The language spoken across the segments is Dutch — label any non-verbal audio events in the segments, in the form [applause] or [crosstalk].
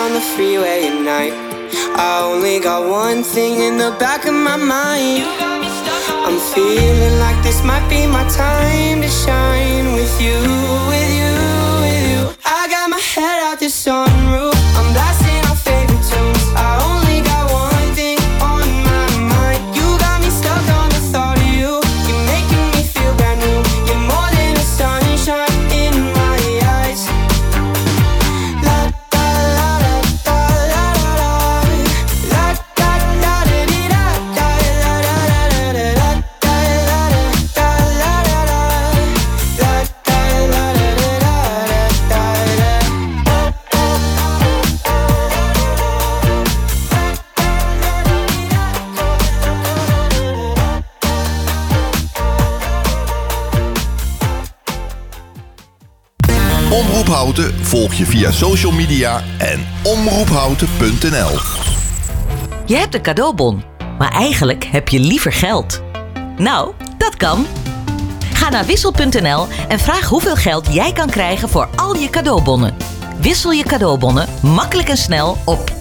on the freeway at night. I only got one thing in the back of my mind. I'm feeling like this might be my time to shine with you, with you, with you. I got my head out the sunroof. Volg je via social media en omroephouten.nl. Je hebt een cadeaubon, maar eigenlijk heb je liever geld. Nou, dat kan. Ga naar wissel.nl en vraag hoeveel geld jij kan krijgen voor al je cadeaubonnen. Wissel je cadeaubonnen makkelijk en snel op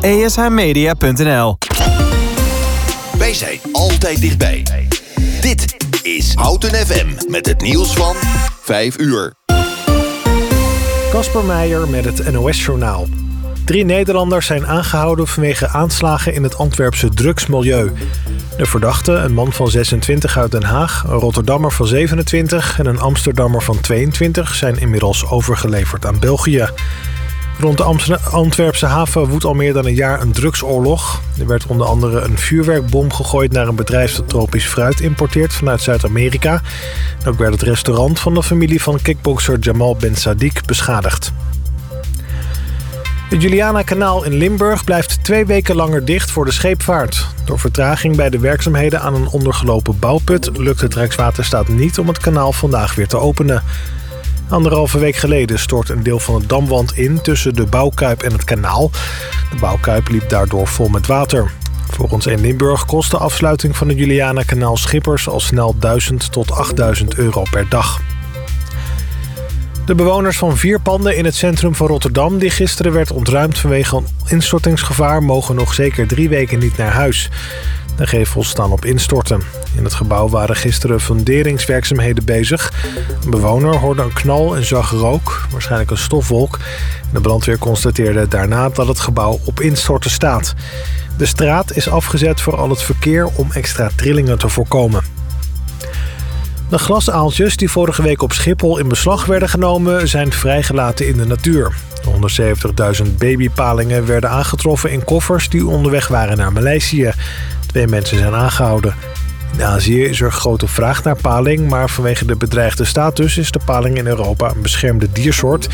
ESHmedia.nl Wij zijn altijd dichtbij. Dit is Houten FM met het nieuws van 5 uur. Kasper Meijer met het NOS-journaal. Drie Nederlanders zijn aangehouden vanwege aanslagen in het Antwerpse drugsmilieu. De verdachten, een man van 26 uit Den Haag, een Rotterdammer van 27 en een Amsterdammer van 22, zijn inmiddels overgeleverd aan België. Rond de Antwerpse haven woedt al meer dan een jaar een drugsoorlog. Er werd onder andere een vuurwerkbom gegooid naar een bedrijf dat tropisch fruit importeert vanuit Zuid-Amerika. Ook werd het restaurant van de familie van kickbokser Jamal Ben Sadiq beschadigd. Het Juliana-kanaal in Limburg blijft twee weken langer dicht voor de scheepvaart. Door vertraging bij de werkzaamheden aan een ondergelopen bouwput... lukt het Rijkswaterstaat niet om het kanaal vandaag weer te openen. Anderhalve week geleden stort een deel van het damwand in... tussen de bouwkuip en het kanaal. De bouwkuip liep daardoor vol met water. Volgens 1 Limburg kost de afsluiting van het Juliana-kanaal schippers... al snel 1000 tot 8000 euro per dag. De bewoners van vier panden in het centrum van Rotterdam... die gisteren werd ontruimd vanwege een instortingsgevaar... mogen nog zeker drie weken niet naar huis. De gevels staan op instorten. In het gebouw waren gisteren funderingswerkzaamheden bezig. Een bewoner hoorde een knal en zag rook, waarschijnlijk een stofwolk. De brandweer constateerde daarna dat het gebouw op instorten staat. De straat is afgezet voor al het verkeer om extra trillingen te voorkomen. De glasaaltjes die vorige week op Schiphol in beslag werden genomen... zijn vrijgelaten in de natuur. 170.000 babypalingen werden aangetroffen in koffers die onderweg waren naar Maleisië. Twee mensen zijn aangehouden. In Azië is er grote vraag naar paling, maar vanwege de bedreigde status is de paling in Europa een beschermde diersoort.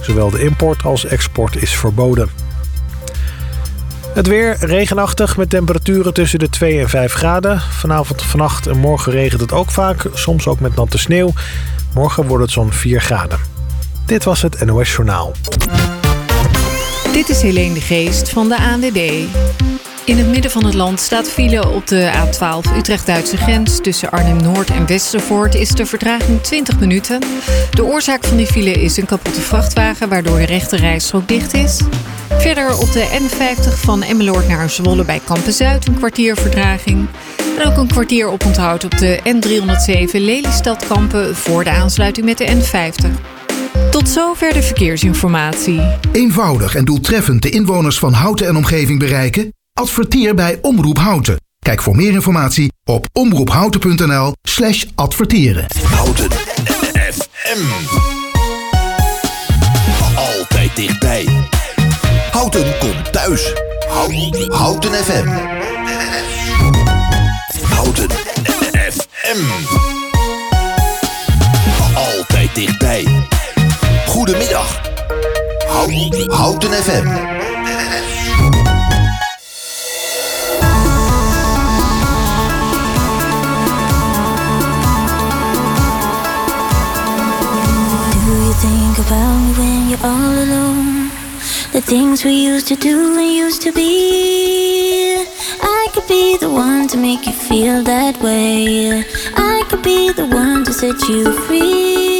Zowel de import als export is verboden. Het weer regenachtig met temperaturen tussen de 2 en 5 graden. Vanavond, vannacht en morgen regent het ook vaak, soms ook met natte sneeuw. Morgen wordt het zo'n 4 graden. Dit was het NOS Journaal. Dit is Helene de Geest van de ANWB. In het midden van het land staat file op de A12 Utrecht-Duitse grens. Tussen Arnhem-Noord en Westervoort is de vertraging 20 minuten. De oorzaak van die file is een kapotte vrachtwagen... waardoor de rechte rijstrook dicht is. Verder op de N50 van Emmeloord naar Zwolle bij Kampen-Zuid... een kwartier vertraging. En ook een kwartier oponthoud op de N307 Lelystad-Kampen... voor de aansluiting met de N50. Tot zover de verkeersinformatie. Eenvoudig en doeltreffend de inwoners van Houten en omgeving bereiken? Adverteer bij Omroep Houten. Kijk voor meer informatie op omroephouten.nl slash adverteren. Houten FM. Altijd dichtbij. Houten komt thuis. Houten, Houten FM. Houten FM. Altijd dichtbij. Goedemiddag. Houten, Houten FM. About when you're all alone? The things we used to do and used to be. I could be the one to make you feel that way. I could be the one to set you free.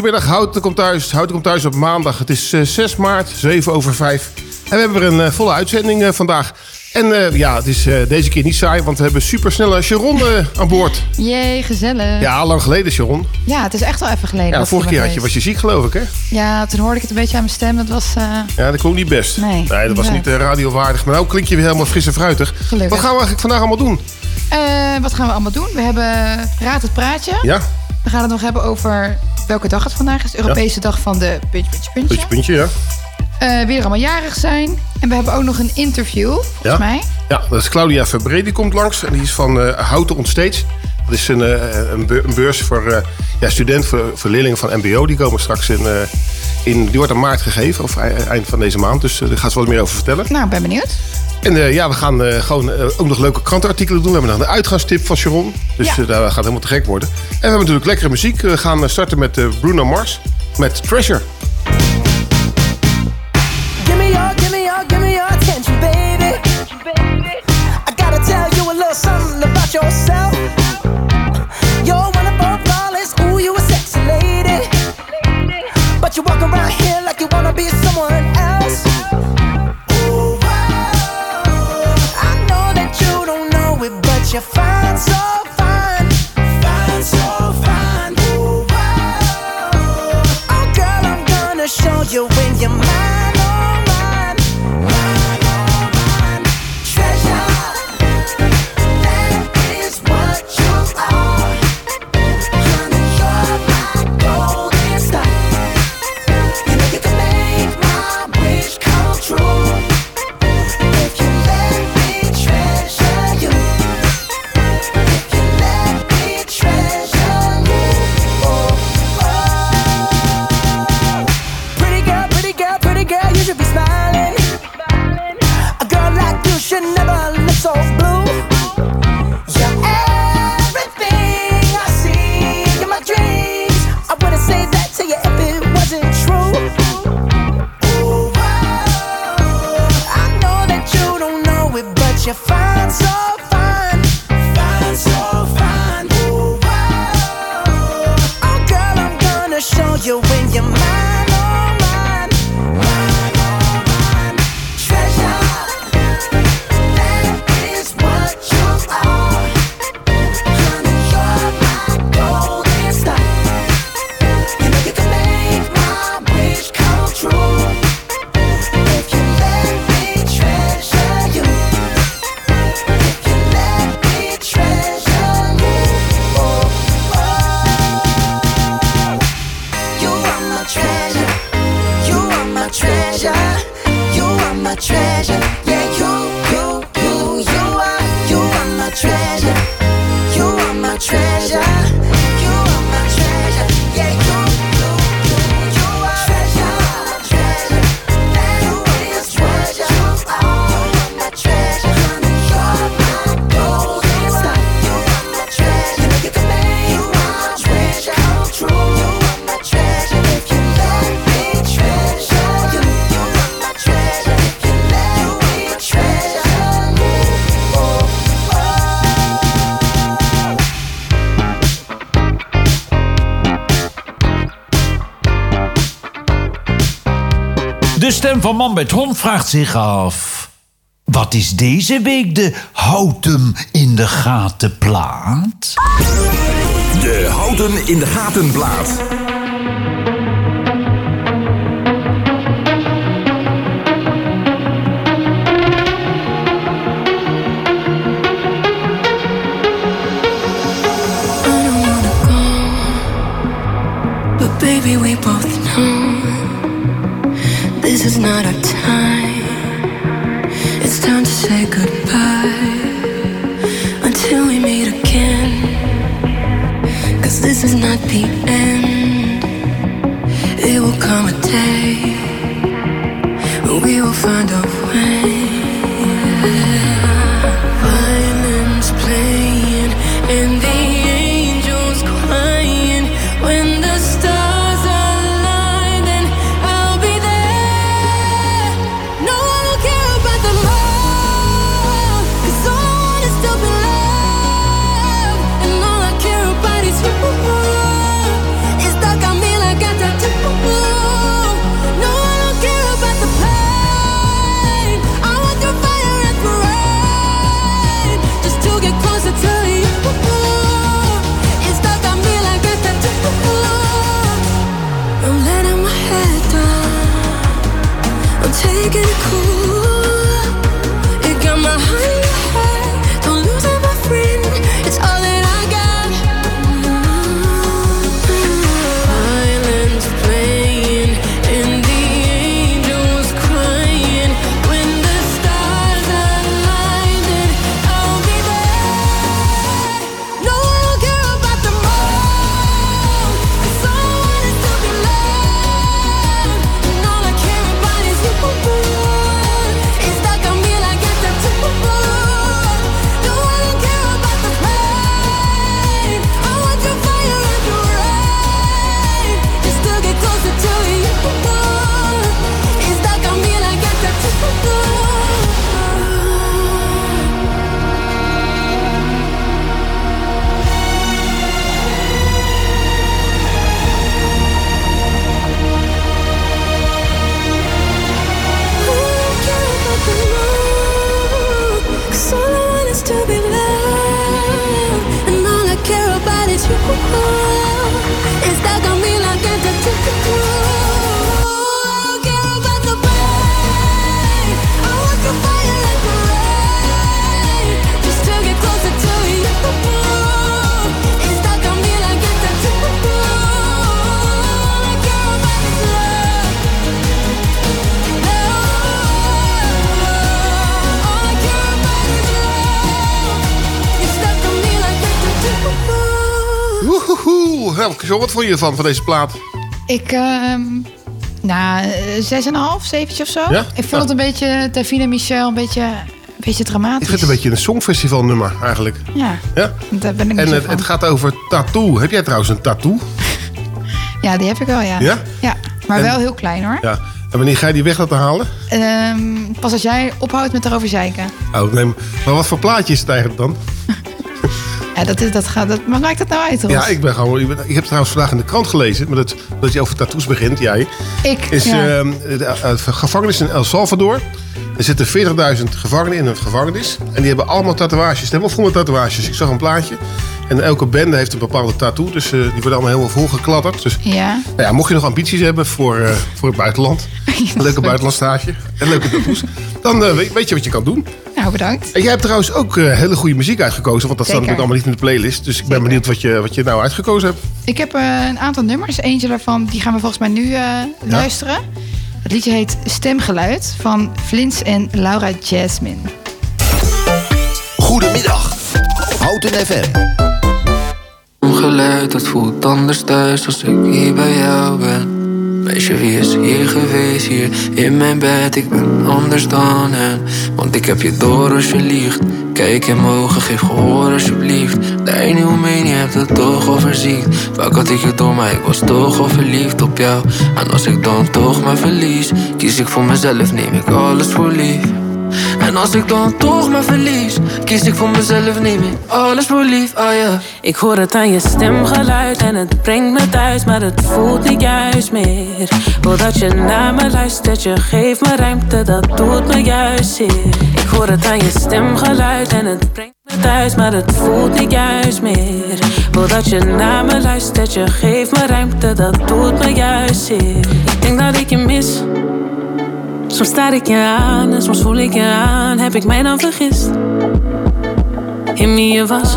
Goedemiddag. Houten komt thuis. Houten komt thuis op maandag. Het is eh, 6 maart, 7 over 5. En we hebben weer een eh, volle uitzending eh, vandaag. En eh, ja, het is eh, deze keer niet saai, want we hebben supersnelle Sharon eh, aan boord. Jee, gezellig. Ja, lang geleden, Sharon. Ja, het is echt wel even geleden. Ja, vorige keer er had je, was je ziek, geloof ik, hè? Ja, toen hoorde ik het een beetje aan mijn stem. Dat was... eh, Ja, dat klonk niet best. Nee. dat was niet eh, radiowaardig. Maar nou klink je weer helemaal fris en fruitig. Gelukkig. Wat gaan we eigenlijk vandaag allemaal doen? eh, wat gaan we allemaal doen? We hebben Raad het Praatje. Ja, We gaan het nog hebben over welke dag het vandaag is. Europese dag van de puntje, puntje, puntje. puntje, puntje, ja. Eh, wie er allemaal jarig zijn. En we hebben ook nog een interview, volgens Ja. mij. Ja, dat is Claudia Verbree, die komt langs. En die is van eh, Houten Onstage. Dat is een, eh, een, beur- een beurs voor eh, ja, studenten, voor, voor leerlingen van MBO. Die komen straks in, eh, in... Die wordt in maart gegeven, of ei- eind van deze maand. Dus daar gaat ze wat meer over vertellen. Nou, ik ben benieuwd. En eh, ja, we gaan eh, gewoon ook nog leuke krantenartikelen doen. We hebben nog een uitgaanstip van Sharon. Dus Ja. daar gaat helemaal te gek worden. En we hebben natuurlijk lekkere muziek. We gaan starten met eh, Bruno Mars. Met Treasure. Give me your, give me your, give me your attention, baby. I gotta tell you a little something about yourself. treasure. stem van Man met Hond vraagt zich af... Wat is deze week de Houten in de Gatenplaat? De Houten in de Gaten. Baby, we both know is not our time. It's time to say goodbye until we meet again. Cause this is not the end. It will come a day when we will find a way. Oeh, wat vond je ervan, van deze plaat? Ik, ehm nou, eh, 6,5, 7 of zo. Ik vond het een beetje, Davine en Michel, een beetje, een beetje dramatisch. Ik vind het een beetje een songfestivalnummer, eigenlijk. Ja, ja? daar ben ik En het, het, gaat over tattoo. Heb jij trouwens een tattoo? ja, die heb ik wel, ja. Ja? Ja, maar wel heel klein, hoor. Ja. En wanneer ga je die weg laten halen? Ehm pas als jij ophoudt met erover zeiken. Oh, neem. maar wat voor plaatje is het eigenlijk dan? [laughs] Ja, dat, is, dat gaat, dat, maar maakt dat nou uit, Ros? Ja, ik ben gewoon. Ik, ben- ik heb trouwens vandaag in de krant gelezen, maar dat, dat je over tattoos begint, jij. Ik, Is ja. ehm, de eh, gevangenis in El Salvador. Er zitten 40.000 gevangenen in een gevangenis. En die hebben allemaal tatoeages. Hebben vol met tatoeages. Ik zag een plaatje. En elke bende heeft een bepaalde tattoo. Dus eh, die worden allemaal helemaal volgekladderd. Dus Ja. nou ja, mocht je nog ambities hebben voor, eh, voor het buitenland. [laughs] Een leuke buitenlandstage. En leuke tattoos. Dan eh, weet, weet je wat je kan doen. Nou, bedankt. En jij hebt trouwens ook eh, hele goede muziek uitgekozen. Want dat staat natuurlijk allemaal niet in de playlist. Dus ik ben benieuwd wat je, wat je nou uitgekozen hebt. Ik heb eh, een aantal nummers. Eentje daarvan die gaan we volgens mij nu eh, luisteren. Het liedje heet Stemgeluid van Flins en Laura Jasmine. Goedemiddag. Houten FM. Geluid, dat voelt anders thuis als ik hier bij jou ben. Meisje, wie is hier geweest, hier in mijn bed? Ik ben anders dan hen. Want ik heb je door als je liegt. Kijk in mijn ogen, geef gehoor alsjeblieft. De ene om me heen, je hebt het toch overziet. Vaak had ik het door, maar ik was toch al verliefd op jou. En als ik dan toch maar verlies, kies ik voor mezelf, neem ik alles voor lief. En als ik dan toch maar verlies, kies ik voor mezelf, neem ik alles voor lief, ah ja. Ik hoor het aan je stemgeluid en het brengt me thuis, maar het voelt niet juist meer. Wil je naar me luistert, je geeft me ruimte, dat doet me juist zeer. Ik hoor het aan je stemgeluid en het brengt me thuis, maar het voelt niet juist meer. Wil dat je naar me luistert, je geeft me ruimte, dat doet me juist zeer. Ik denk dat ik je mis. Soms staar ik je aan en soms voel ik je aan. Heb ik mij dan vergist? In wie je was?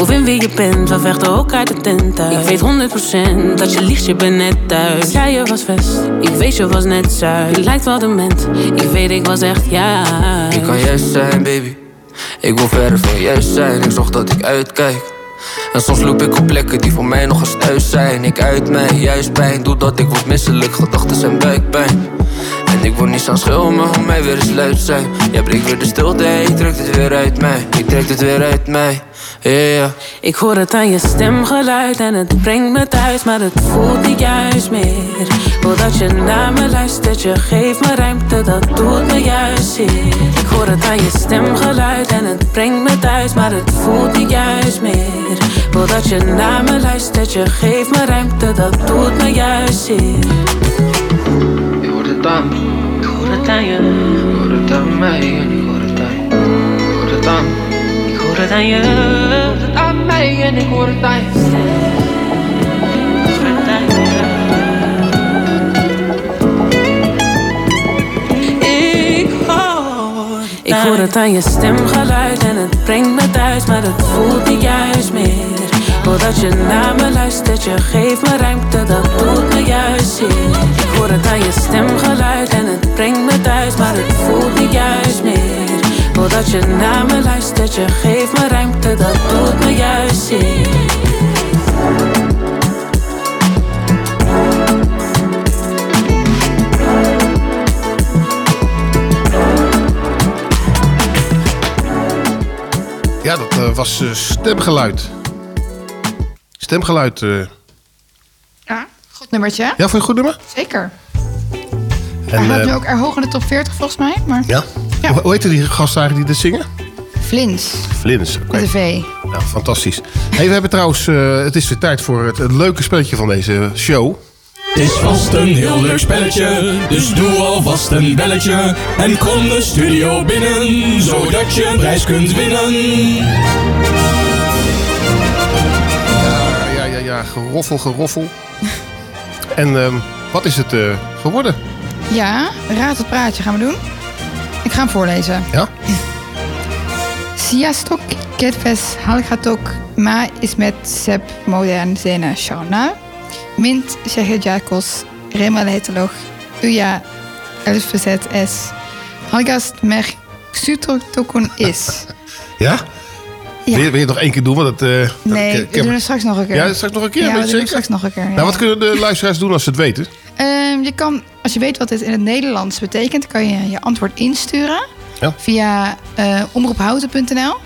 Of in wie je bent, we vechten ook uit de tent uit. Ik weet 100% dat je liegt, je bent net thuis. Ja, je was vest, ik weet je was net zuid. Je lijkt wel dement, ik weet ik was echt ja. Ik kan juist zijn, baby. Ik wil verder van juist zijn, ik zorg dat ik uitkijk. En soms loop ik op plekken die voor mij nog eens thuis zijn. Ik uit mij, juist pijn, doordat ik word misselijk. Gedachten zijn buikpijn. En ik word niet aan schil, maar hoe mij weer eens luid zijn. Jij breekt weer de stilte, je trekt het weer uit mij. Je trekt het weer uit mij, Ik hoor het aan je stemgeluid en het brengt me thuis, maar het voelt niet juist meer. Wil dat je naar me luistert, je geeft me ruimte, dat doet me juist zeer. Ik hoor het aan je stemgeluid en het brengt me thuis, maar het voelt niet juist meer. Wil dat je naar me luistert, je geeft me ruimte, dat doet me juist zeer. Je hoort het aan. Ik hoor het aan je, Ik hoor het aan mij mij en ik hoor het je. Ik hoor het aan je. Stemgeluid en het brengt me thuis, maar het voelt niet juist meer. Wil dat je naar me luistert, je geeft me ruimte, dat doet me juist zeer. Ik hoor het aan je stemgeluid en het brengt me thuis, maar het voelt niet juist meer. Dat je naar me luistert, je geeft me ruimte, dat doet me juist zeer. Ja, dat eh, was eh, stemgeluid. Stemgeluid. eh. Ja, goed nummertje. Ja, vond je het goed nummer? Zeker. En, Hij eh, nu ook er hoog in de top 40 volgens mij. Maar Ja? Hoe, hoe heette die gasten eigenlijk die dit zingen? Flins Flins. oké. een V. Ja, fantastisch. Hey, we hebben trouwens, eh, het is weer tijd voor het, het leuke spelletje van deze show. Het is vast een heel leuk spelletje, dus doe alvast een belletje. En kom de studio binnen, zodat je een prijs kunt winnen. Ja, ja, ja, ja geroffel, geroffel. en ehm, wat is het eh, geworden? Ja, raad het praatje gaan we doen. Ik ga hem voorlezen. Ja? Sziasztok, kedves hallgatók! Ma ismét szebb modern zene sauna. Mint segedjákos, remelhetelig, uja elfvezet es. Hallgast meg xutotokon is. [laughs] Ja? Ja. Wil, je, wil je het nog één keer doen? Want eh, dat- Nee, ik- we doen het straks nog een keer. Ja, straks nog een keer? Ja, we doen het straks nog een keer. ja. Nou, wat kunnen de luisteraars doen als ze het weten? Ehm, je kan, als je weet wat dit in het Nederlands betekent, kan je je antwoord insturen via eh, uh, omroephouten.nl.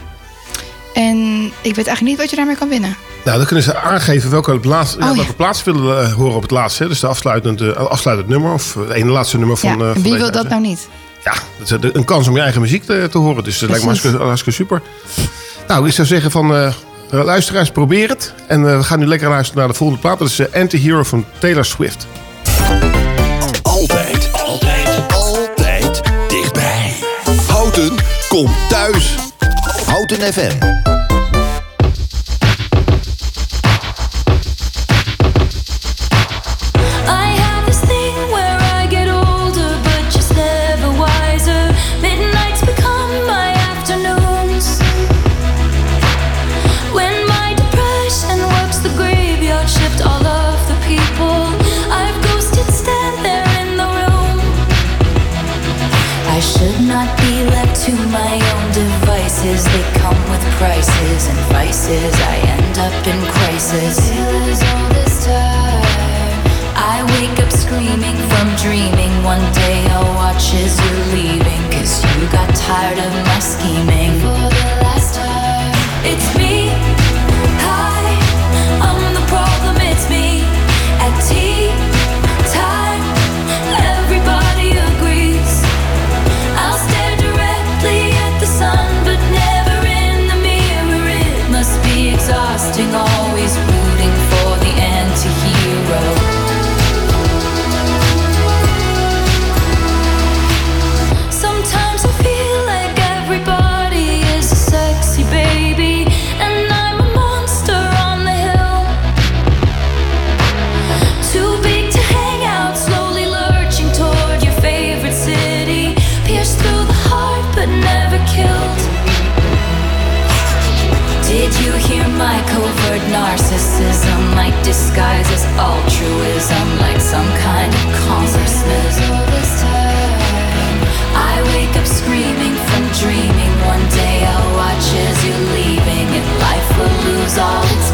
En ik weet eigenlijk niet wat je daarmee kan winnen. Nou, dan kunnen ze aangeven welke, plaats, oh, welke ja. willen eh, horen op het laatste. Dus de afsluitende, eh, afsluitend nummer of het ene laatste nummer van. Ja, en wie wil dat nou niet? Ja, dat is een kans om je eigen muziek te, te horen. Dus dat lijkt me hartstikke, hartstikke, super. Nou, ik zou zeggen van uh, luisteraars, probeer het. En we gaan nu lekker luisteren naar de volgende plaat. Dat is uh, Anti-Hero van Taylor Swift. Kom thuis. Houten FM. vices and vices. I end up in crisis. I wake up screaming from dreaming. One day I'll watch as you're leaving. Cause you got tired of my scheming. For the last time, it's me. disguises altruism like some kind of consciousness. I wake up screaming from dreaming. One day I'll watch as you're leaving, and life will lose all its.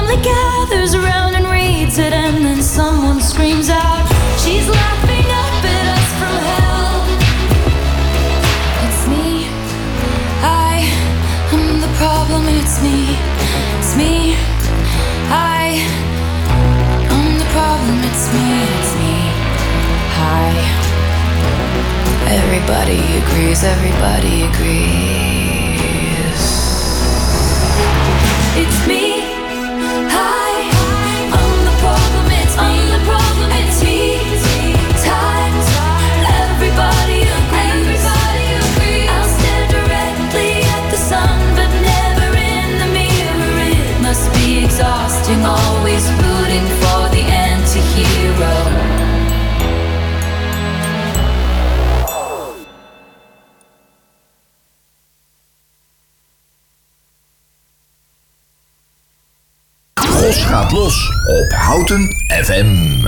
Everybody agrees, everybody agrees. op Houten FM.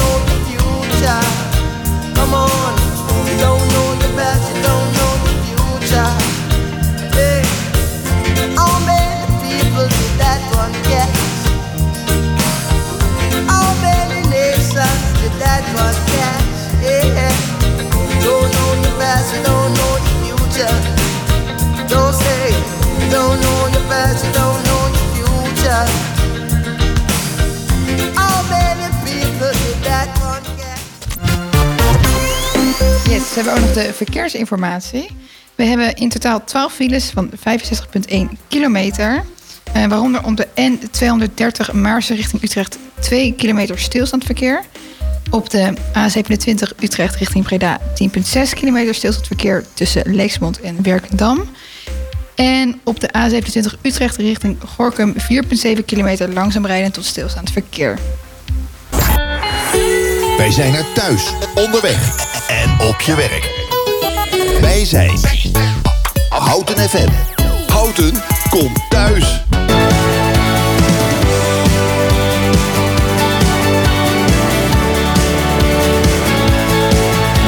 We hebben ook nog de verkeersinformatie. We hebben in totaal 12 files van 65,1 kilometer. Eh, waaronder op de N230 Maarsen richting Utrecht 2 kilometer stilstandverkeer. Op de A27 Utrecht richting Breda 10,6 kilometer stilstandverkeer tussen Leeksmond en Werkendam. En op de A27 Utrecht richting Gorkum 4,7 kilometer langzaam rijden tot stilstaand verkeer. Wij zijn er thuis, onderweg op je werk. Wij zijn Houten FM. Houten komt thuis.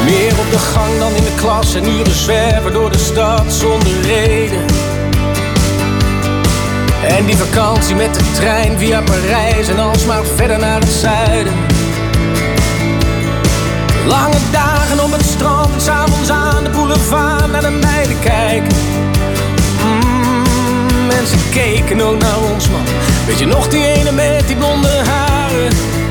Meer op de gang dan in de klas en uren zwerven door de stad zonder reden. En die vakantie met de trein via Parijs en alsmaar verder naar het zuiden. Lange dagen op het strand s'avonds aan de boulevard naar de meiden kijken. Mm, mensen keken ook naar ons man. Weet je nog die ene met die blonde haren?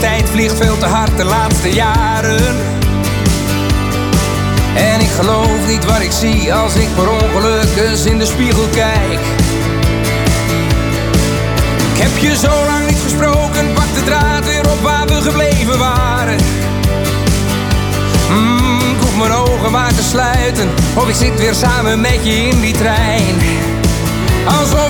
Tijd vliegt veel te hard de laatste jaren. En ik geloof niet wat ik zie als ik per ongeluk eens in de spiegel kijk. Ik heb je zo lang niet gesproken, pak de draad weer op waar we gebleven waren. Mm, ik hoef mijn ogen maar te sluiten, of ik zit weer samen met je in die trein. Alsof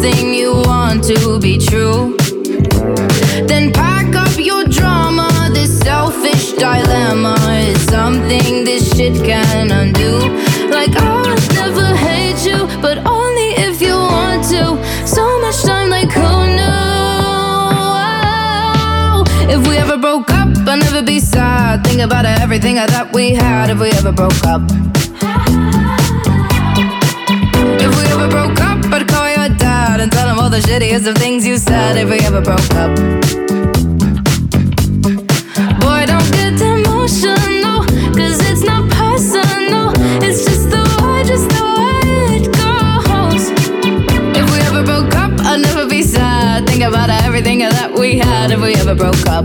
something you want to be true, then pack up your drama. This selfish dilemma is something this shit can undo. Like I'll never hate you, but only if you want to. So much time, like who knew? If we ever broke up, I'll never be sad. Think about everything I thought we had. If we ever broke up. Dad and tell him all the shittiest of things you said. If we ever broke up. Boy, don't get emotional, cause it's not personal. It's just the way, just the way it goes. If we ever broke up, I'd never be sad. Think about everything that we had if we ever broke up.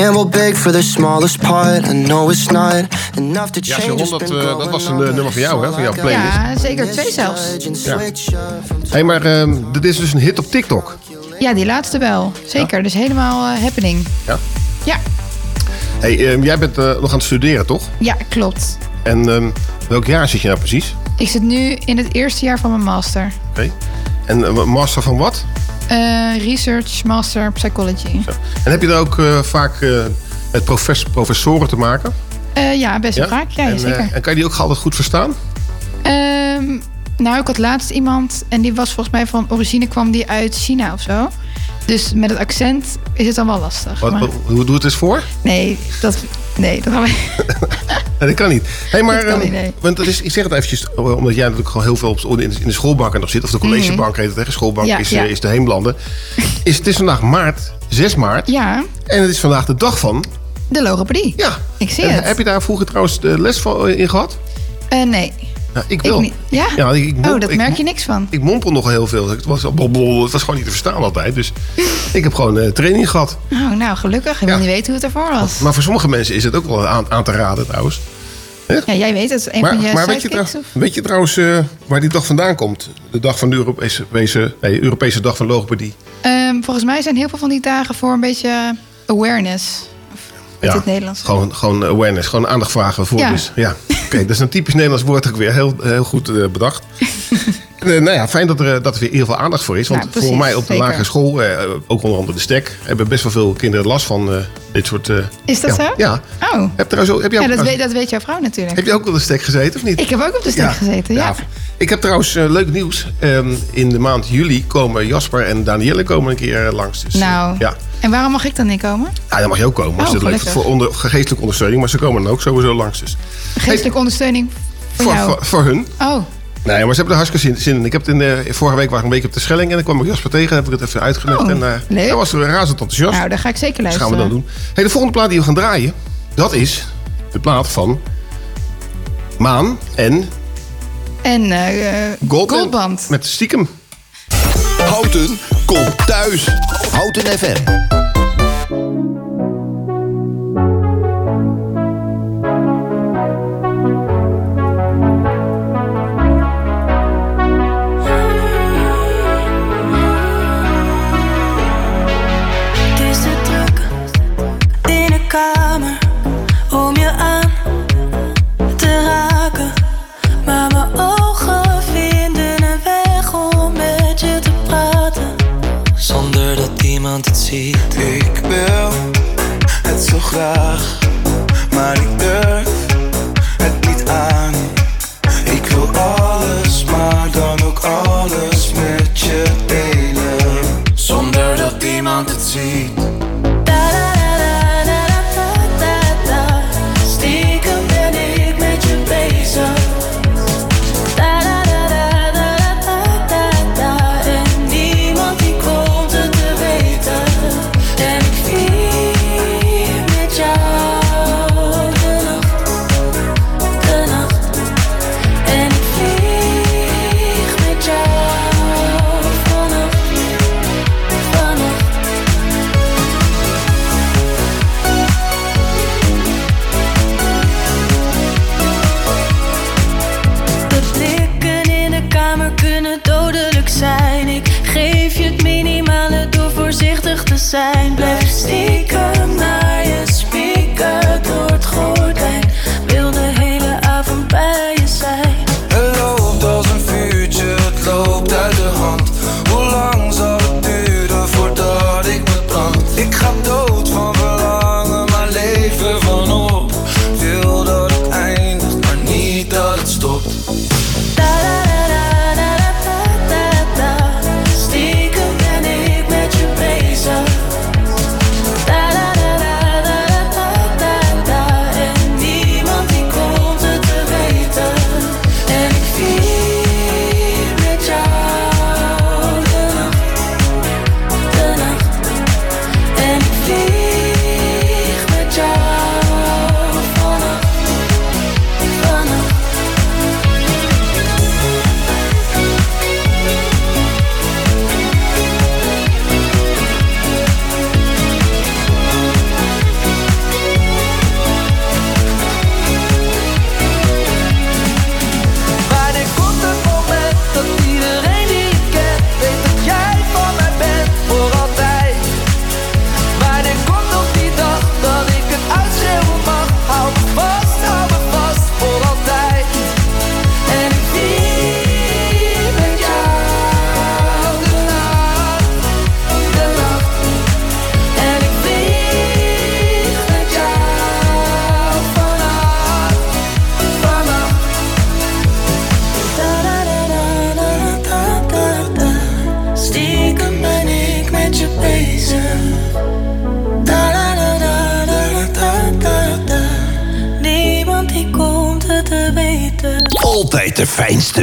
Gamble big for the smallest part. I know it's not enough to Ja, change. Sharon, dat, eh, dat was een eh, nummer van jou, hè? Van jouw playlist. Ja, zeker twee zelfs. Ja. Hey, maar ehm, dit is dus een hit op TikTok. Ja, die laatste wel. Zeker, dus helemaal eh, happening. Ja. Ja, Hey, ehm, jij bent nog aan het studeren, toch? ja, klopt. En ehm, welk jaar zit je nou precies? Ik zit nu in het eerste jaar van mijn master. Oké. En eh, master van wat? Eh, research Master Psychology. En heb je dan ook eh, vaak met profes- professoren te maken? Ja, best wel vaak. Ja, en, zeker. en kan je die ook altijd goed verstaan? Ehm, nou, ik had laatst iemand en die was volgens mij van origine kwam die uit China of zo. Dus met het accent is het dan wel lastig. Wat, maar- wat- hoe doe het eens voor? nee, dat, nee, dat gaan we. [laughs] Dat kan niet. Hey, maar, Dat kan ehm, niet, nee. want het is, ik zeg het eventjes, eh, omdat jij natuurlijk gewoon heel veel op, in, de schoolbanken nog zit. Of de collegebank heet het, hè? Schoolbank Mhm. Ja, is, ja. eh, is de heemlanden. [laughs] Is, het is vandaag maart, 6 maart. Ja, En het is vandaag de dag van... de logopedie. Ja. Ik zie En het. heb je daar vroeger trouwens de les van, eh, in gehad? Eh, nee. Nou, ik wel. Ja? Ja, ik, oh, dat merk je niks van. Ik mompel nog heel veel. Het was, blablabla, het was gewoon niet te verstaan altijd. Dus ik heb gewoon eh, training gehad. Oh, nou, gelukkig. Ik wil niet weten hoe het ervoor was. Maar voor sommige mensen is het ook wel aan, aan te raden trouwens. Ja, jij weet het. Een Maar, van je maar weet, je weet trouwens eh, waar die dag vandaan komt? De dag van de Europese, nee, Europese dag van logopedie. Ehm, volgens mij zijn heel veel van die dagen voor een beetje awareness. Of is het Nederlands? Gewoon, gewoon awareness, gewoon aandacht vragen voor. Ja. Dus, ja. Oké, dat is een typisch Nederlands woord ook weer heel, heel goed eh, bedacht. [laughs] Eh, nou ja, fijn dat er, dat er weer heel veel aandacht voor is. Want Nou, precies, voor mij op de zeker. lagere school, eh, ook onder andere de STEK, hebben best wel veel kinderen last van eh, dit soort... eh, Is dat ja, zo? Ja. Oh. Heb, trouwens, heb, jij Ja, dat weet, dat weet jouw vrouw natuurlijk. heb je ook wel de STEK gezeten of niet? Ik heb ook op de stek Ja. gezeten, ja. Ik heb trouwens eh, leuk nieuws. Ehm, in de maand juli komen Jasper en Danielle komen een keer eh, langs. Dus, eh, Nou, ja. en waarom mag ik dan niet komen? ja, dan mag je ook komen. Oh, leuk vindt voor onder, geestelijke ondersteuning. Maar ze komen dan ook sowieso langs. Dus. Geestelijke ondersteuning voor, Voor, voor, voor hun. Oh, Nee, maar ze hebben er hartstikke zin, zin in. Ik heb het in de, vorige week was ik een week op de Schelling. En dan kwam ik Jasper tegen. En heb ik het even uitgelegd. Oh, en eh, leuk. hij was er razend enthousiast. nou, daar ga ik zeker dat luisteren. gaan we dan doen. Hey, de volgende plaat die we gaan draaien. Dat is de plaat van Maan en En eh Gold Goldband. met Stiekem. Houten komt thuis. Houten FM.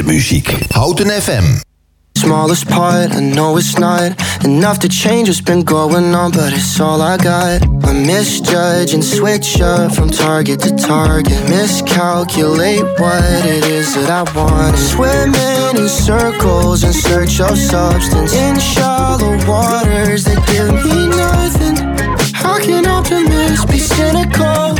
Muziek. Houten FM. Smallest part, I know it's not enough to change what's been going on, but it's all I got. I misjudge and switch up from target to target. Miscalculate what it is that I want. Swimming in circles in search of substance. In shallow waters that give me nothing. How can optimists be cynical?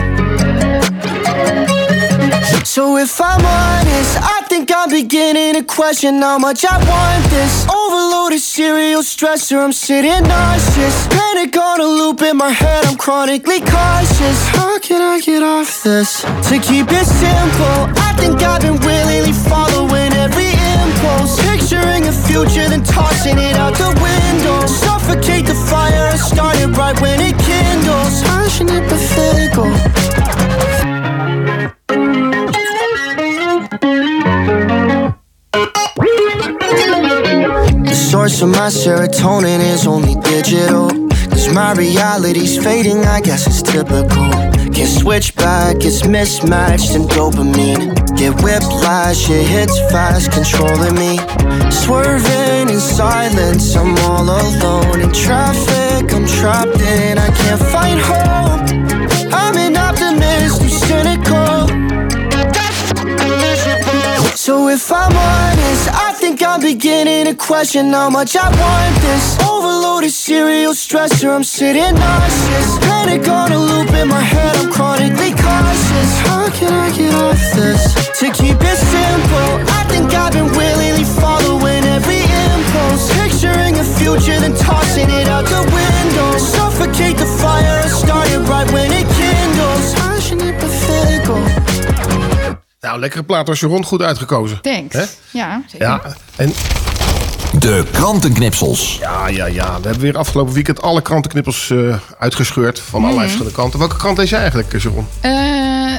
So if I'm honest, I I'm beginning to question how much I want this. Overloaded serial stressor, I'm sitting nauseous. Panic on a loop in my head, I'm chronically cautious. How can I get off this? To keep it simple, I think I've been willingly following every impulse. Picturing a future, then tossing it out the window. Suffocate serotonin is only digital. Cause my reality's fading, I guess it's typical. Can't switch back, it's mismatched in dopamine. Get whiplash, it hits fast, controlling me. Swerving in silence, I'm all alone. In traffic, I'm trapped in, I can't find hope. So if I'm honest, I think I'm beginning to question how much I want this. Overloaded serial stressor, I'm sitting nauseous. Panic on a loop in my head, I'm chronically cautious. How can I get off this? To keep it simple, I think I've been willingly following every impulse. Picturing a future, then tossing it out the window. Suffocate the fire, I started right when it kindles. Passionate but fickle Nou, lekkere plaat was je rond goed uitgekozen. Thanks. Hè? Ja, zeker. Ja, en... De krantenknipsels. Ja, ja, ja. We hebben weer afgelopen weekend alle krantenknippels eh, uitgescheurd. Van allerlei Mhm. verschillende kanten. Welke krant is jij eigenlijk, eh, Sharon? Eh,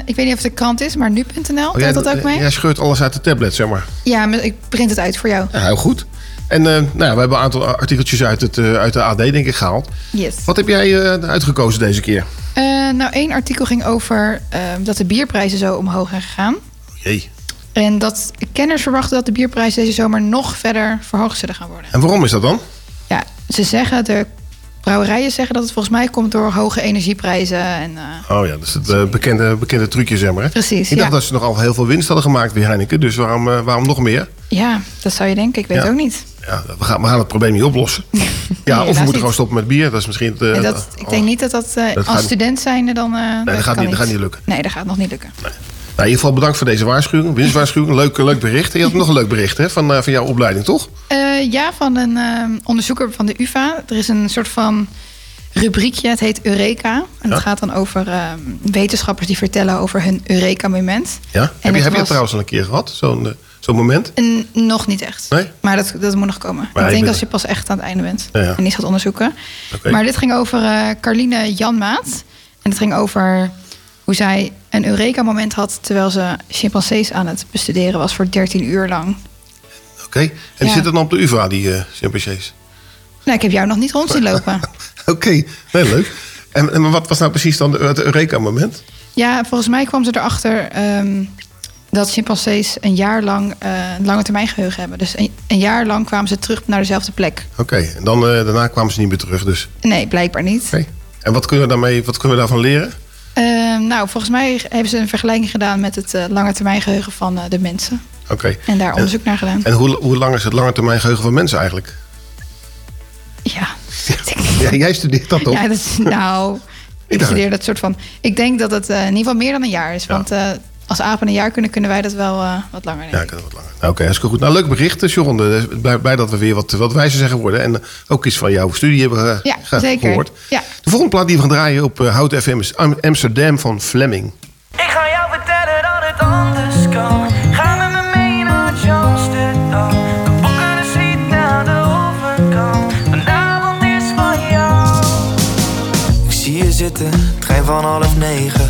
ik weet niet of het de krant is, maar nu.nl, Oh, jij, telt dat ook mee? jij scheurt alles uit de tablet, zeg maar. Ja, maar ik print het uit voor jou. Ja, heel goed. En eh, nou, ja, we hebben een aantal artikeltjes uit, het, eh, uit de AD, denk ik, gehaald. Yes. Wat heb jij eh, uitgekozen deze keer? Eh, nou, één artikel ging over dat de bierprijzen zo omhoog zijn gegaan. Jee. En dat kenners verwachten dat de bierprijzen deze zomer nog verder verhoogd zullen gaan worden. En waarom is dat dan? Ja, ze zeggen, de brouwerijen zeggen dat het volgens mij komt door hoge energieprijzen. En, eh, Oh ja, dat is het eh, bekende, bekende trucje, zeg maar. Precies, Ik dacht ja. dat ze nogal heel veel winst hadden gemaakt bij Heineken. Dus waarom, eh, waarom nog meer? ja, dat zou je denken. Ik weet Ja. het ook niet. Ja, we gaan, we gaan het probleem niet oplossen. [laughs] Ja, of we moeten niet. gewoon stoppen met bier. Dat is misschien... Het, dat, ik denk niet dat dat, dat als student zijnde dan... eh, dat gaat niet- dat gaat niet lukken. Nee, dat gaat nog niet lukken. Nou, in ieder geval bedankt voor deze waarschuwing. Winstwaarschuwing. Leuk, leuk bericht. En je had nog een leuk bericht hè, van, eh, van jouw opleiding, toch? Eh, ja, van een eh, onderzoeker van de UvA. Er is een soort van rubriekje, het heet Eureka. En dat Ja. gaat dan over wetenschappers die vertellen over hun Eureka-moment. Ja? Heb je, heb was- trouwens al een keer gehad? Zo'n zo'n moment? En nog niet echt. Nee? Maar dat, dat moet nog komen. Maar ik denk als je pas echt aan het einde bent. Ja, ja. En iets gaat onderzoeken. Maar dit ging over Carline Janmaat. En het ging over hoe zij een Eureka-moment had... terwijl ze chimpansees aan het bestuderen was voor 13 uur lang. Oké. En die Ja. zitten dan op de UvA, die eh chimpansees? Nou, ik heb jou nog niet rond zien [laughs] lopen. Oké, nee, leuk. En, en wat was nou precies dan het Eureka-moment? Ja, volgens mij kwam ze erachter ehm, dat chimpansees een jaar lang eh, een lange termijn geheugen hebben. Dus een, een jaar lang kwamen ze terug naar dezelfde plek. Oké, en dan, eh, daarna kwamen ze niet meer terug dus. Nee, blijkbaar niet. Oké. En wat kunnen we, daarmee, wat kunnen we daarvan leren? Ehm, nou, volgens mij hebben ze een vergelijking gedaan met het eh, lange termijn geheugen van eh, de mensen. Oké. En daar onderzoek naar gedaan. En hoe, hoe lang is het lange termijn geheugen van mensen eigenlijk? Ja. [laughs] Ja, jij studeert dat toch? Ja, dat is, nou, ik studeer dat soort van. Ik denk dat het eh, in ieder geval meer dan een jaar is. Want eh, als apen een jaar kunnen, kunnen wij dat wel eh, wat langer. Denk ik. Nou, Oké, hartstikke goed. Nou, leuk bericht, Sharon. Eh, Blij, blij dat we weer wat, wat wijzer zijn geworden. En eh, ook iets van jouw studie hebben eh, Ja, ge- zeker. gehoord. Ja. De volgende plaat die we gaan draaien op uh, Hout FM is Am- Amsterdam van Fleming. Ik ga jou vertellen dat het anders kan. Ga met me mee naar Amsterdam. Ik zie je zitten, trein van half negen.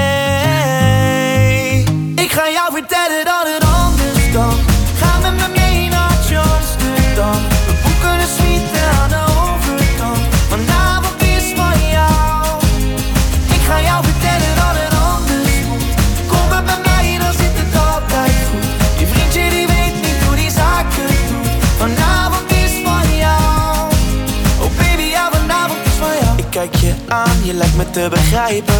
Dat het anders kan. Ga met me mee naar Amsterdam. We boeken een suite aan de overkant. Vanavond is van jou. Ik ga jou vertellen dat het anders moet. Kom maar bij mij, dan zit het altijd goed. Je vriendje die weet niet hoe die zaken doet. Vanavond is van jou. Oh baby, ja, vanavond is van jou. Ik kijk je aan, je lijkt me te begrijpen.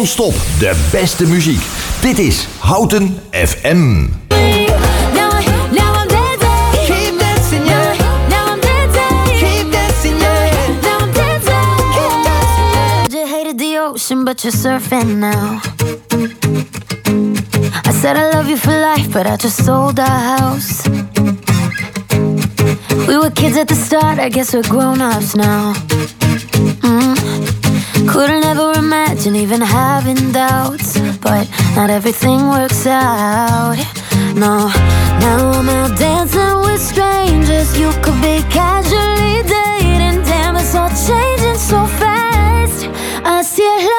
Non-stop de beste muziek. Dit is Houten FM. You hated the ocean, but you're surfing now. I said I love you for life, but I just sold our house. We were kids at the start, I guess we're grown ups now. Mm. Couldn't ever imagine even having doubts, but not everything works out. No, now I'm out dancing with strangers. You could be casually dating, damn, it's all changing so fast. Así es la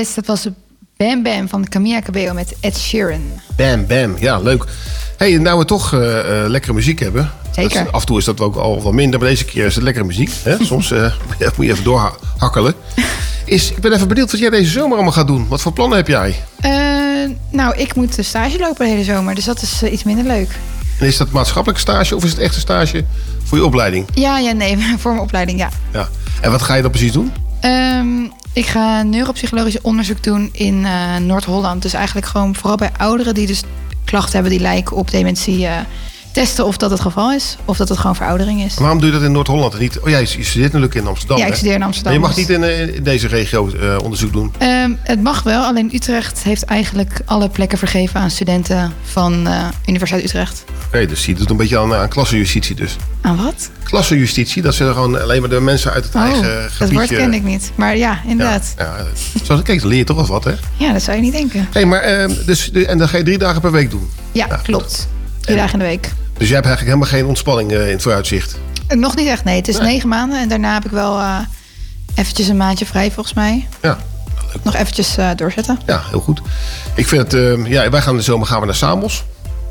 Yes, dat was Bam Bam van Camilla Cabello met Ed Sheeran. Bam, bam. Ja, leuk. hey, nou we toch eh, eh, lekkere muziek hebben. Zeker. Is- af en toe is dat ook al wat minder, maar deze keer is het lekkere muziek. Hè? [laughs] Soms eh, [laughs] moet je even doorhakkelen. Is, ik ben even benieuwd wat jij deze zomer allemaal gaat doen. Wat voor plannen heb jij? Nou, ik moet de stage lopen de hele zomer, dus dat is iets minder leuk. En is dat maatschappelijke stage of is het echt een stage voor je opleiding? Ja, ja, nee, [laughs] voor mijn opleiding, ja. Ja. En wat ga je dan precies doen? Ehm, ik ga neuropsychologisch onderzoek doen in eh, Noord-Holland. Dus eigenlijk gewoon vooral bij ouderen die dus klachten hebben die lijken op dementie. eh, testen of dat het geval is, of dat het gewoon veroudering is. Waarom doe je dat in Noord-Holland en niet... Oh ja, je je studeert natuurlijk in Amsterdam. Ja, ik studeer in Amsterdam, Maar je mag niet in, eh, in deze regio eh, onderzoek doen. Ehm, het mag wel, alleen Utrecht heeft eigenlijk alle plekken vergeven aan studenten van eh, Universiteit Utrecht. Oké, dus je doet een beetje aan, aan klassenjustitie dus. Aan wat? Klassenjustitie, dat zijn gewoon alleen maar de mensen uit het eigen oh, gebiedje. dat woord ken ik niet. Maar ja, inderdaad. Ja, zo, kijk, dan leer je toch wel wat, hè? Ja, dat zou je niet denken. Hey, maar, eh, dus, en dan ga je drie dagen per week doen. Ja, klopt. Drie dagen in de week. Dus jij hebt eigenlijk helemaal geen ontspanning eh, in het vooruitzicht. Eh, Nog niet echt, nee. Het is negen maanden en daarna heb ik wel eh, eventjes een maandje vrij volgens mij. Ja. Nog eventjes doorzetten. Ja, heel goed. Ik vind het, eh, ja, wij gaan de zomer gaan we naar Samos.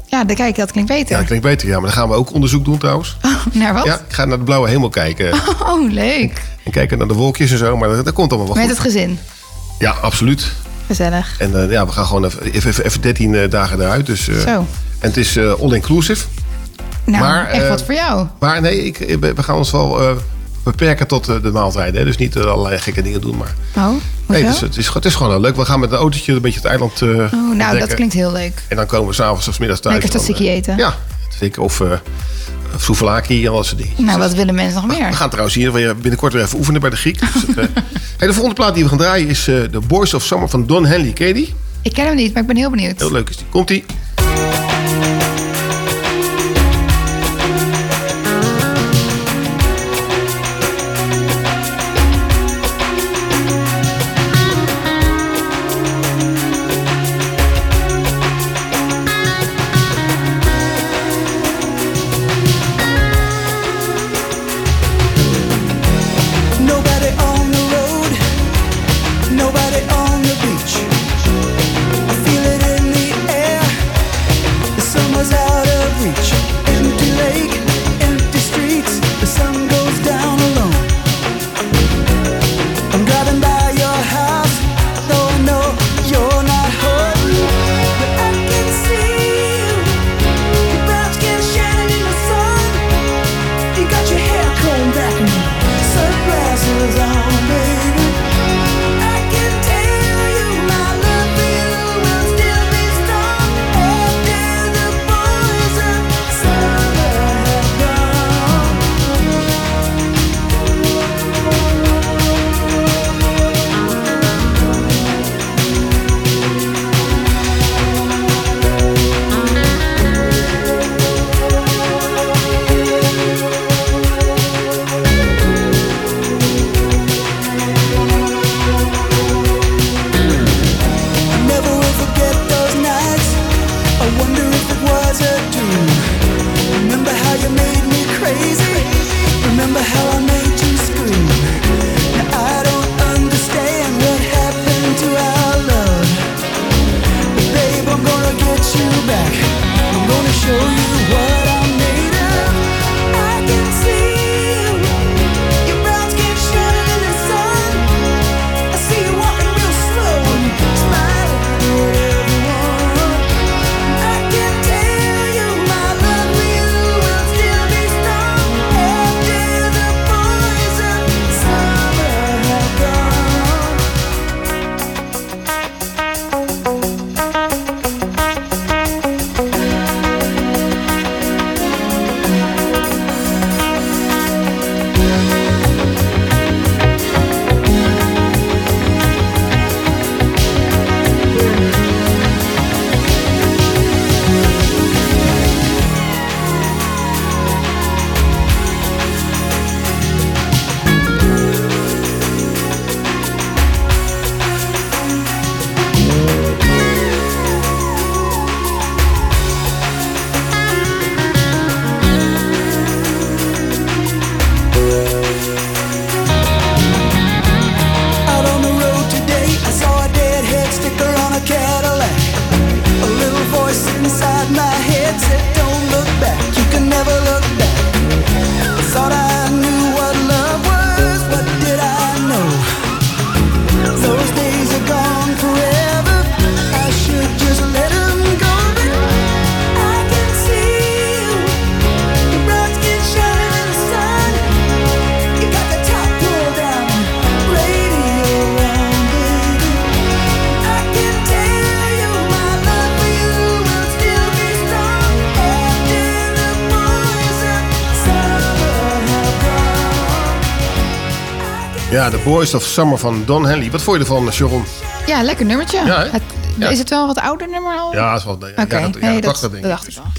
Ja, dan kijk, dat klinkt Ja, beter. dat klinkt beter, ja. Maar dan gaan we ook onderzoek doen trouwens. Naar wat? Ja, ik ga naar de blauwe hemel kijken. [laughs] Oh, leuk. En kijken naar de wolkjes en zo. Maar dat, dat komt allemaal wel Met goed. het gezin. Ja, absoluut. Gezellig. En ja, we gaan gewoon even, even, even 13 eh, dagen eruit. Dus, Zo. En het is eh, all-inclusive. Nou, Maar, echt eh, wat voor jou. Maar nee, ik, ik- we gaan ons wel eh, beperken tot eh, de maaltijden. Hè? Dus niet eh, allerlei gekke dingen doen. Maar Oh, nee, dus, het, is, het is gewoon heel leuk. We gaan met een autootje een beetje het eiland eh Oh, nou, dat klinkt heel leuk. En dan komen we s'avonds of 's middags thuis. Lekker eh, eten. Ja, zeker. Of uh, souvlaki en dat soort dingen. Nou, wat willen mensen nog meer? We gaan trouwens hier weer binnenkort weer even oefenen bij de Griek. Dus het, eh, [laughs] hey, de volgende plaat die we gaan draaien is eh The Boys of Summer van Don Henley. Ken je die? Ik ken hem niet, maar ik ben heel benieuwd. Heel leuk is die. Komt-ie. Ja, The Boys of Summer van Don Henley. Wat vond je ervan, Sharon? Ja, lekker nummertje. Ja, het, Ja. Is het wel een wat ouder nummer al? Ja, dat is wel ja, jaren- nee, jaren dat, 80, denk dat ik. dacht ik wel.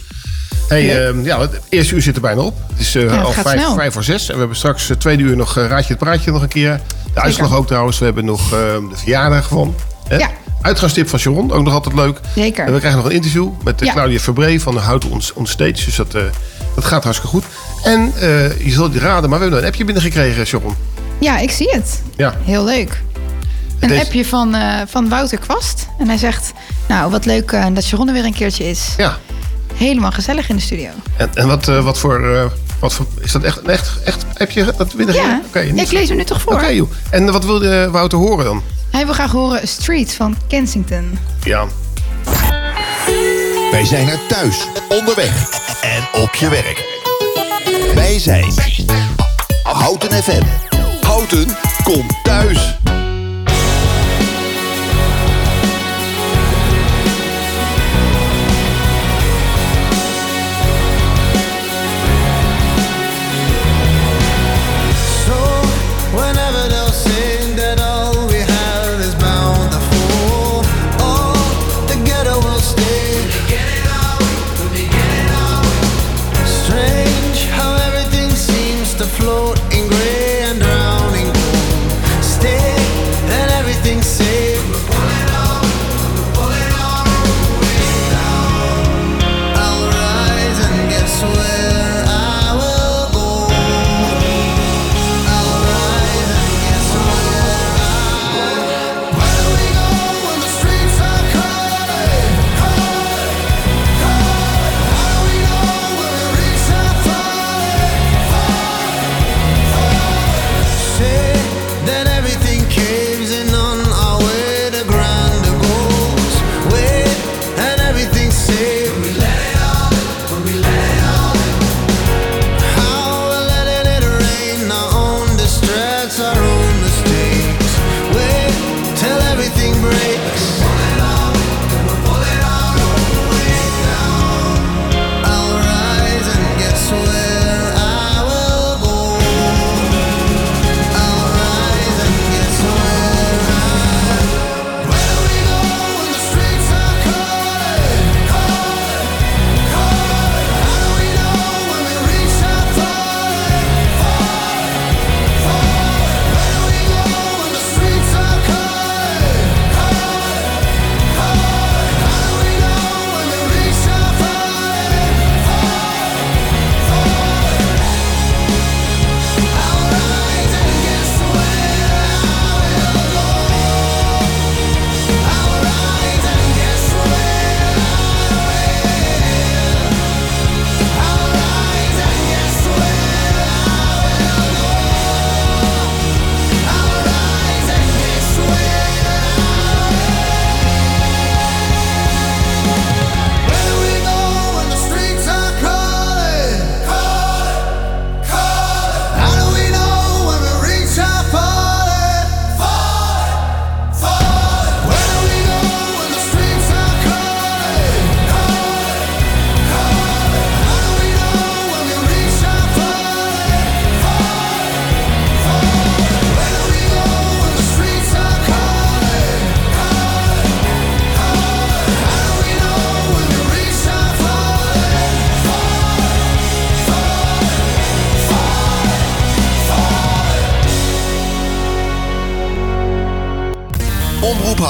Hey, ehm, ja, het eerste uur zit er bijna op. Het is eh, Ja, het al vijf, snel. vijf voor zes. En we hebben straks eh, tweede uur nog eh, Raadje het Praatje nog een keer. De uitslag ook trouwens. We hebben nog ehm, de verjaardag van. Hè? Ja. Uitgangstip van Sharon, ook nog altijd leuk. Zeker. En we krijgen nog een interview met Ja. Claudia Verbree van de Houten on, Stage. Dus dat, dat gaat hartstikke goed. En je zult het raden, maar we hebben een appje binnengekregen, Sharon. Ja, ik zie het. Ja. Heel leuk. Een Deze- appje van, eh, van Wouter Kwast. En hij zegt, nou, wat leuk eh, dat Sharon er weer een keertje is. Ja. Helemaal gezellig in de studio. En, en wat, eh, wat, voor, eh, wat voor... Is dat echt een echt, echt appje dat binnengekregen? Ja, Oké, niet- ik lees hem nu toch voor. Oké, joh. En wat wilde Wouter horen dan? Hij wil graag horen Street van Kensington. Ja. Wij zijn er thuis, onderweg en op je werk. Wij zijn Houten FM. Komt thuis.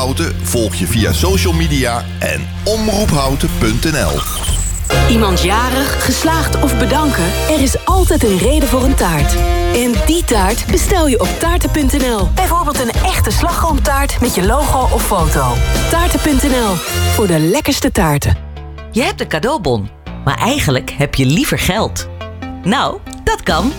Houten volg je via social media en omroephouten.nl. Iemand jarig, geslaagd of bedanken? Er is altijd een reden voor een taart. En die taart bestel je op taarten.nl. Bijvoorbeeld een echte slagroomtaart met je logo of foto. Taarten.nl, voor de lekkerste taarten. Je hebt een cadeaubon, maar eigenlijk heb je liever geld. Nou, dat kan.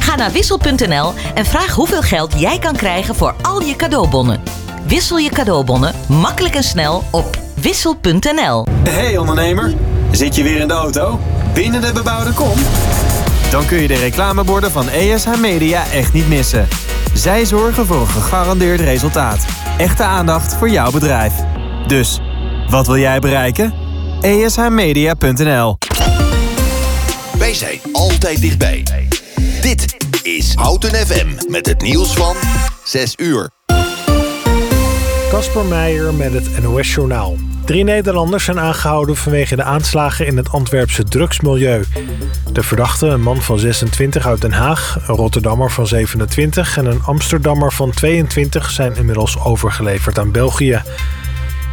Ga naar wissel.nl en vraag hoeveel geld jij kan krijgen voor al je cadeaubonnen. Wissel je cadeaubonnen makkelijk en snel op wissel.nl. Hey ondernemer, zit je weer in de auto? Binnen de bebouwde kom? Dan kun je de reclameborden van ESH Media echt niet missen. Zij zorgen voor een gegarandeerd resultaat. Echte aandacht voor jouw bedrijf. Dus, wat wil jij bereiken? ESHmedia.nl Wij zijn altijd dichtbij. Dit is Houten FM met het nieuws van 6 uur. Kasper Meijer met het NOS Journaal. Drie Nederlanders zijn aangehouden vanwege de aanslagen in het Antwerpse drugsmilieu. De verdachte, een man van 26 uit Den Haag, een Rotterdammer van 27 en een Amsterdammer van 22 zijn inmiddels overgeleverd aan België.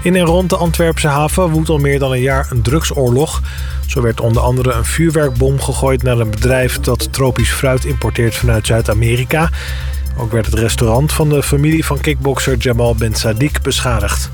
In en rond de Antwerpse haven woedt al meer dan een jaar een drugsoorlog. Zo werd onder andere een vuurwerkbom gegooid naar een bedrijf dat tropisch fruit importeert vanuit Zuid-Amerika. Ook werd het restaurant van de familie van kickbokser Jamal Ben Sadiq beschadigd.